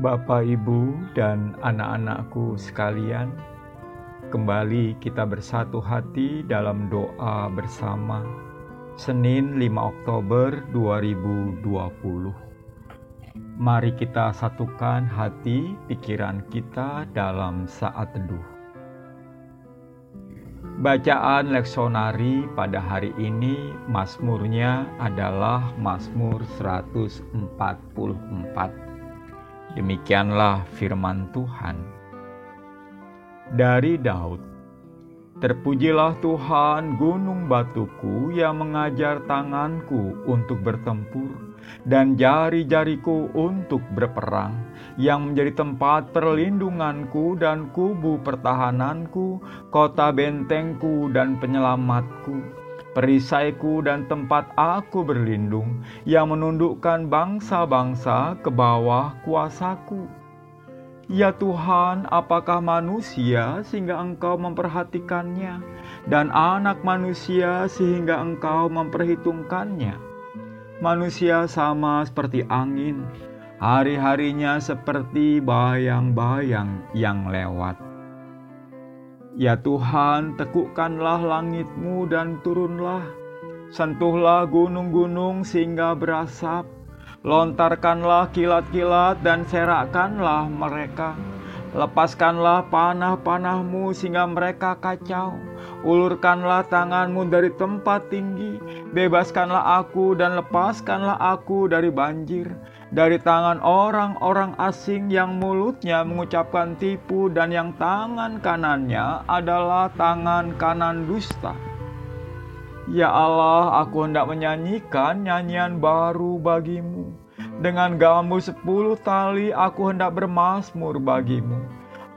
Bapak, Ibu, dan anak-anakku sekalian, kembali kita bersatu hati dalam doa bersama Senin 5 Oktober 2020. Mari kita satukan hati pikiran kita dalam saat teduh. Bacaan leksonari pada hari ini Mazmurnya adalah Mazmur 144. Demikianlah firman Tuhan. Dari Daud, Terpujilah Tuhan gunung batuku yang mengajar tanganku untuk bertempur dan jari-jariku untuk berperang, yang menjadi tempat perlindunganku dan kubu pertahananku, kota bentengku dan penyelamatku perisaiku dan tempat aku berlindung, yang menundukkan bangsa-bangsa ke bawah kuasaku. Ya Tuhan, apakah manusia sehingga Engkau memperhatikannya, dan anak manusia sehingga Engkau memperhitungkannya? Manusia sama seperti angin, hari-harinya seperti bayang-bayang yang lewat. Ya Tuhan, tekukkanlah langitmu dan turunlah. Sentuhlah gunung-gunung sehingga berasap. Lontarkanlah kilat-kilat dan serakkanlah mereka. Lepaskanlah panah-panahmu sehingga mereka kacau. Ulurkanlah tanganmu dari tempat tinggi. Bebaskanlah aku dan lepaskanlah aku dari banjir dari tangan orang-orang asing yang mulutnya mengucapkan tipu dan yang tangan kanannya adalah tangan kanan dusta. Ya Allah, aku hendak menyanyikan nyanyian baru bagimu. Dengan gamu sepuluh tali aku hendak bermasmur bagimu.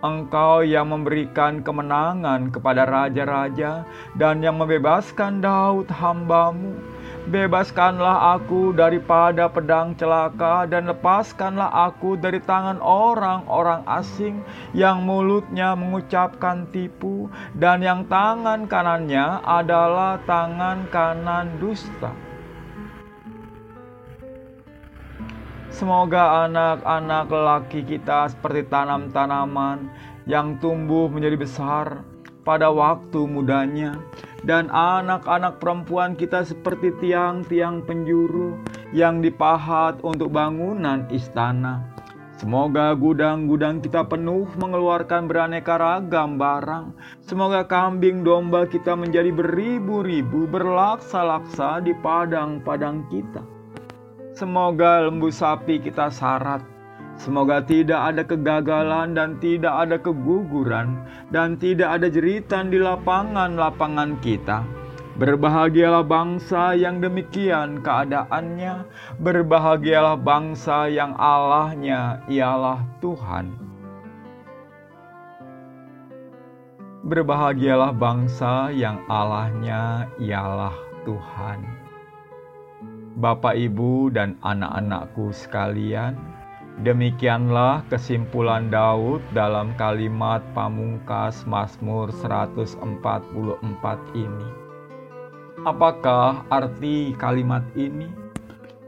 Engkau yang memberikan kemenangan kepada raja-raja dan yang membebaskan Daud hambamu Bebaskanlah aku daripada pedang celaka dan lepaskanlah aku dari tangan orang-orang asing yang mulutnya mengucapkan tipu dan yang tangan kanannya adalah tangan kanan dusta. Semoga anak-anak lelaki kita seperti tanam-tanaman yang tumbuh menjadi besar pada waktu mudanya dan anak-anak perempuan kita seperti tiang-tiang penjuru yang dipahat untuk bangunan istana. Semoga gudang-gudang kita penuh mengeluarkan beraneka ragam barang. Semoga kambing domba kita menjadi beribu-ribu berlaksa-laksa di padang-padang kita. Semoga lembu sapi kita syarat Semoga tidak ada kegagalan dan tidak ada keguguran dan tidak ada jeritan di lapangan-lapangan kita. Berbahagialah bangsa yang demikian keadaannya, berbahagialah bangsa yang Allahnya ialah Tuhan. Berbahagialah bangsa yang Allahnya ialah Tuhan. Bapak, Ibu, dan anak-anakku sekalian, Demikianlah kesimpulan Daud dalam kalimat pamungkas Mazmur 144 ini. Apakah arti kalimat ini?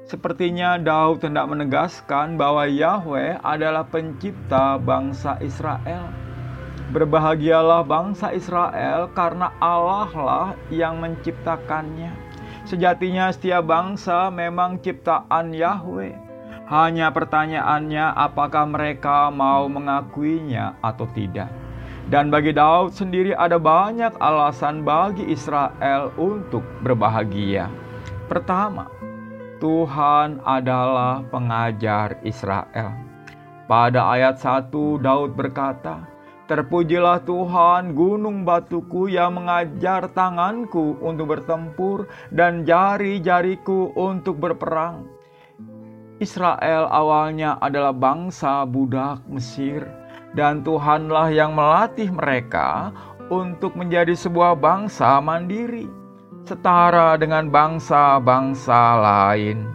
Sepertinya Daud hendak menegaskan bahwa Yahweh adalah pencipta bangsa Israel. Berbahagialah bangsa Israel karena Allah lah yang menciptakannya. Sejatinya setiap bangsa memang ciptaan Yahweh hanya pertanyaannya apakah mereka mau mengakuinya atau tidak. Dan bagi Daud sendiri ada banyak alasan bagi Israel untuk berbahagia. Pertama, Tuhan adalah pengajar Israel. Pada ayat 1 Daud berkata, Terpujilah Tuhan gunung batuku yang mengajar tanganku untuk bertempur dan jari-jariku untuk berperang. Israel awalnya adalah bangsa budak Mesir, dan Tuhanlah yang melatih mereka untuk menjadi sebuah bangsa mandiri, setara dengan bangsa-bangsa lain.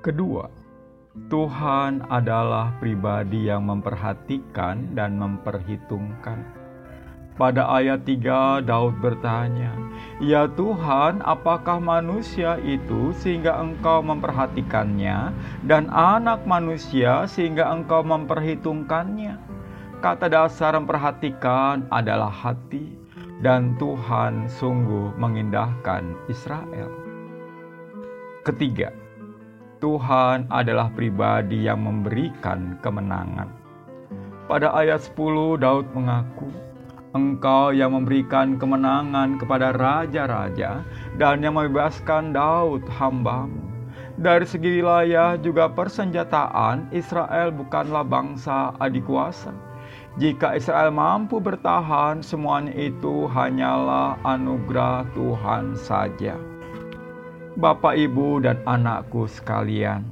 Kedua, Tuhan adalah pribadi yang memperhatikan dan memperhitungkan. Pada ayat 3 Daud bertanya, Ya Tuhan, apakah manusia itu sehingga engkau memperhatikannya dan anak manusia sehingga engkau memperhitungkannya? Kata dasar memperhatikan adalah hati dan Tuhan sungguh mengindahkan Israel. Ketiga, Tuhan adalah pribadi yang memberikan kemenangan. Pada ayat 10 Daud mengaku, Engkau yang memberikan kemenangan kepada raja-raja dan yang membebaskan Daud hambamu. Dari segi wilayah juga persenjataan, Israel bukanlah bangsa adik kuasa. Jika Israel mampu bertahan, semuanya itu hanyalah anugerah Tuhan saja. Bapak, ibu, dan anakku sekalian,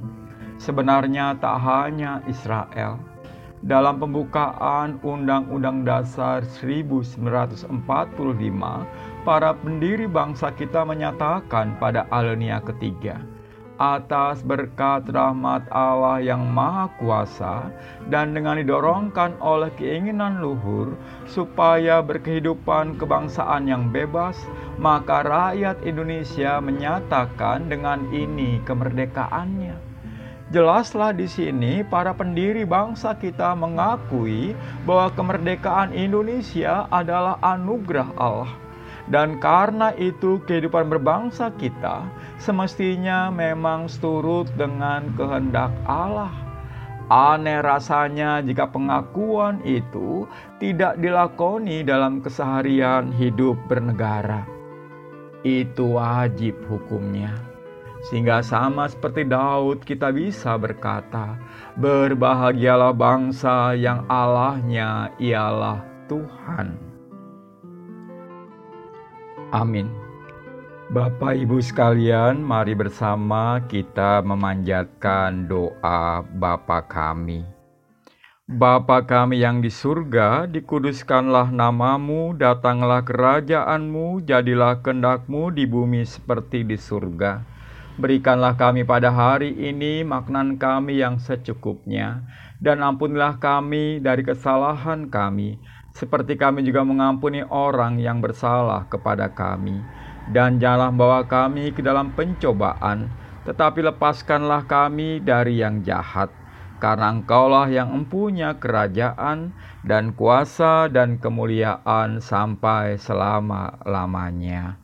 sebenarnya tak hanya Israel, dalam pembukaan Undang-Undang Dasar 1945, para pendiri bangsa kita menyatakan pada alinea ketiga, atas berkat rahmat Allah yang Maha Kuasa dan dengan didorongkan oleh keinginan luhur supaya berkehidupan kebangsaan yang bebas, maka rakyat Indonesia menyatakan dengan ini kemerdekaannya. Jelaslah di sini para pendiri bangsa kita mengakui bahwa kemerdekaan Indonesia adalah anugerah Allah. Dan karena itu kehidupan berbangsa kita semestinya memang seturut dengan kehendak Allah. Aneh rasanya jika pengakuan itu tidak dilakoni dalam keseharian hidup bernegara. Itu wajib hukumnya. Sehingga sama seperti Daud kita bisa berkata, Berbahagialah bangsa yang Allahnya ialah Tuhan. Amin. Bapak Ibu sekalian, mari bersama kita memanjatkan doa Bapa kami. Bapa kami yang di surga, dikuduskanlah namamu, datanglah kerajaanmu, jadilah kendakmu di bumi seperti di surga. Berikanlah kami pada hari ini maknan kami yang secukupnya, dan ampunilah kami dari kesalahan kami, seperti kami juga mengampuni orang yang bersalah kepada kami. Dan janganlah bawa kami ke dalam pencobaan, tetapi lepaskanlah kami dari yang jahat. Karena engkaulah yang empunya kerajaan dan kuasa dan kemuliaan sampai selama-lamanya.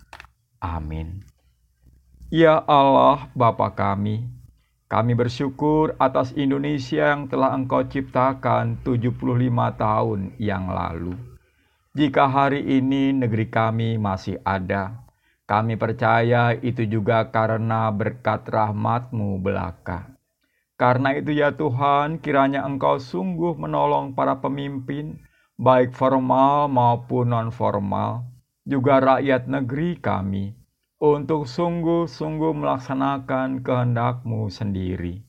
Amin. Ya Allah Bapa kami, kami bersyukur atas Indonesia yang telah Engkau ciptakan 75 tahun yang lalu. Jika hari ini negeri kami masih ada, kami percaya itu juga karena berkat rahmat-Mu belaka. Karena itu ya Tuhan, kiranya Engkau sungguh menolong para pemimpin, baik formal maupun non-formal, juga rakyat negeri kami, untuk sungguh-sungguh melaksanakan kehendak-Mu sendiri.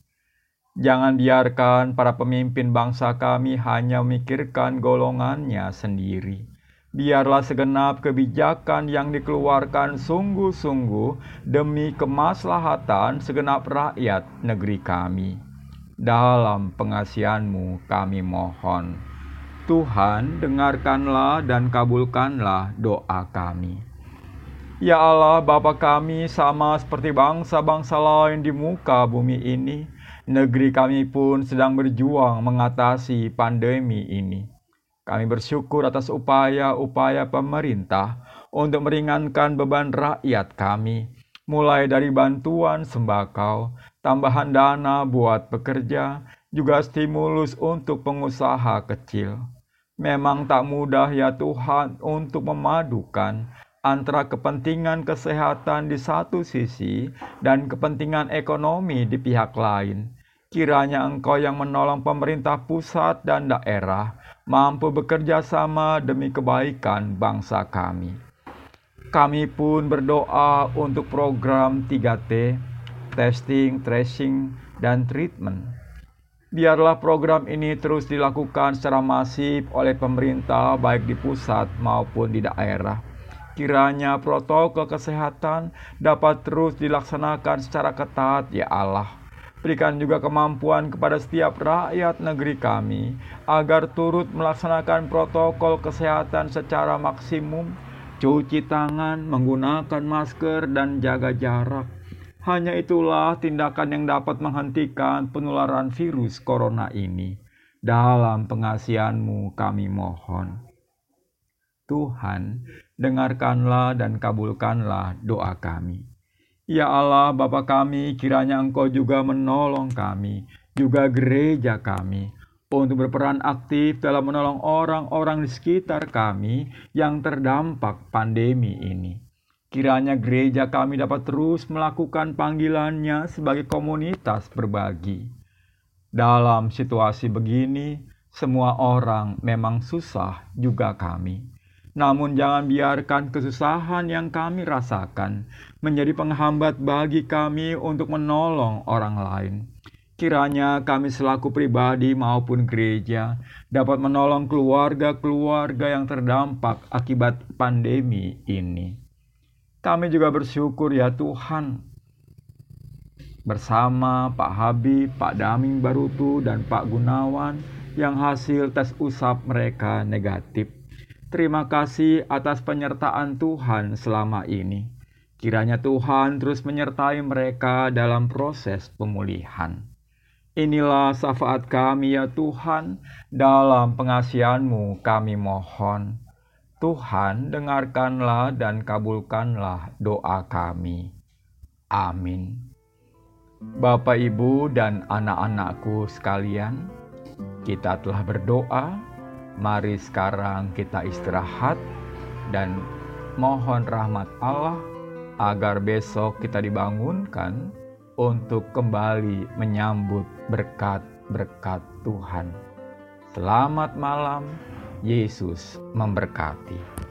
Jangan biarkan para pemimpin bangsa kami hanya memikirkan golongannya sendiri. Biarlah segenap kebijakan yang dikeluarkan sungguh-sungguh demi kemaslahatan segenap rakyat negeri kami. Dalam pengasihanmu kami mohon. Tuhan, dengarkanlah dan kabulkanlah doa kami. Ya Allah, Bapa kami sama seperti bangsa-bangsa lain di muka bumi ini. Negeri kami pun sedang berjuang mengatasi pandemi ini. Kami bersyukur atas upaya-upaya pemerintah untuk meringankan beban rakyat kami, mulai dari bantuan sembako, tambahan dana buat pekerja, juga stimulus untuk pengusaha kecil. Memang tak mudah ya Tuhan untuk memadukan antara kepentingan kesehatan di satu sisi dan kepentingan ekonomi di pihak lain. Kiranya Engkau yang menolong pemerintah pusat dan daerah mampu bekerja sama demi kebaikan bangsa kami. Kami pun berdoa untuk program 3T, testing, tracing, dan treatment. Biarlah program ini terus dilakukan secara masif oleh pemerintah baik di pusat maupun di daerah Kiranya protokol kesehatan dapat terus dilaksanakan secara ketat, ya Allah. Berikan juga kemampuan kepada setiap rakyat negeri kami agar turut melaksanakan protokol kesehatan secara maksimum, cuci tangan, menggunakan masker, dan jaga jarak. Hanya itulah tindakan yang dapat menghentikan penularan virus corona ini. Dalam pengasihanmu kami mohon. Tuhan, dengarkanlah dan kabulkanlah doa kami. Ya Allah, Bapa kami, kiranya Engkau juga menolong kami, juga gereja kami, untuk berperan aktif dalam menolong orang-orang di sekitar kami yang terdampak pandemi ini. Kiranya gereja kami dapat terus melakukan panggilannya sebagai komunitas berbagi. Dalam situasi begini, semua orang memang susah juga kami. Namun jangan biarkan kesusahan yang kami rasakan menjadi penghambat bagi kami untuk menolong orang lain. Kiranya kami selaku pribadi maupun gereja dapat menolong keluarga-keluarga yang terdampak akibat pandemi ini. Kami juga bersyukur ya Tuhan bersama Pak Habib, Pak Daming Barutu, dan Pak Gunawan yang hasil tes usap mereka negatif Terima kasih atas penyertaan Tuhan selama ini. Kiranya Tuhan terus menyertai mereka dalam proses pemulihan. Inilah syafaat kami ya Tuhan, dalam pengasihanmu kami mohon. Tuhan dengarkanlah dan kabulkanlah doa kami. Amin. Bapak, Ibu, dan anak-anakku sekalian, kita telah berdoa Mari sekarang kita istirahat dan mohon rahmat Allah agar besok kita dibangunkan untuk kembali menyambut berkat-berkat Tuhan. Selamat malam, Yesus memberkati.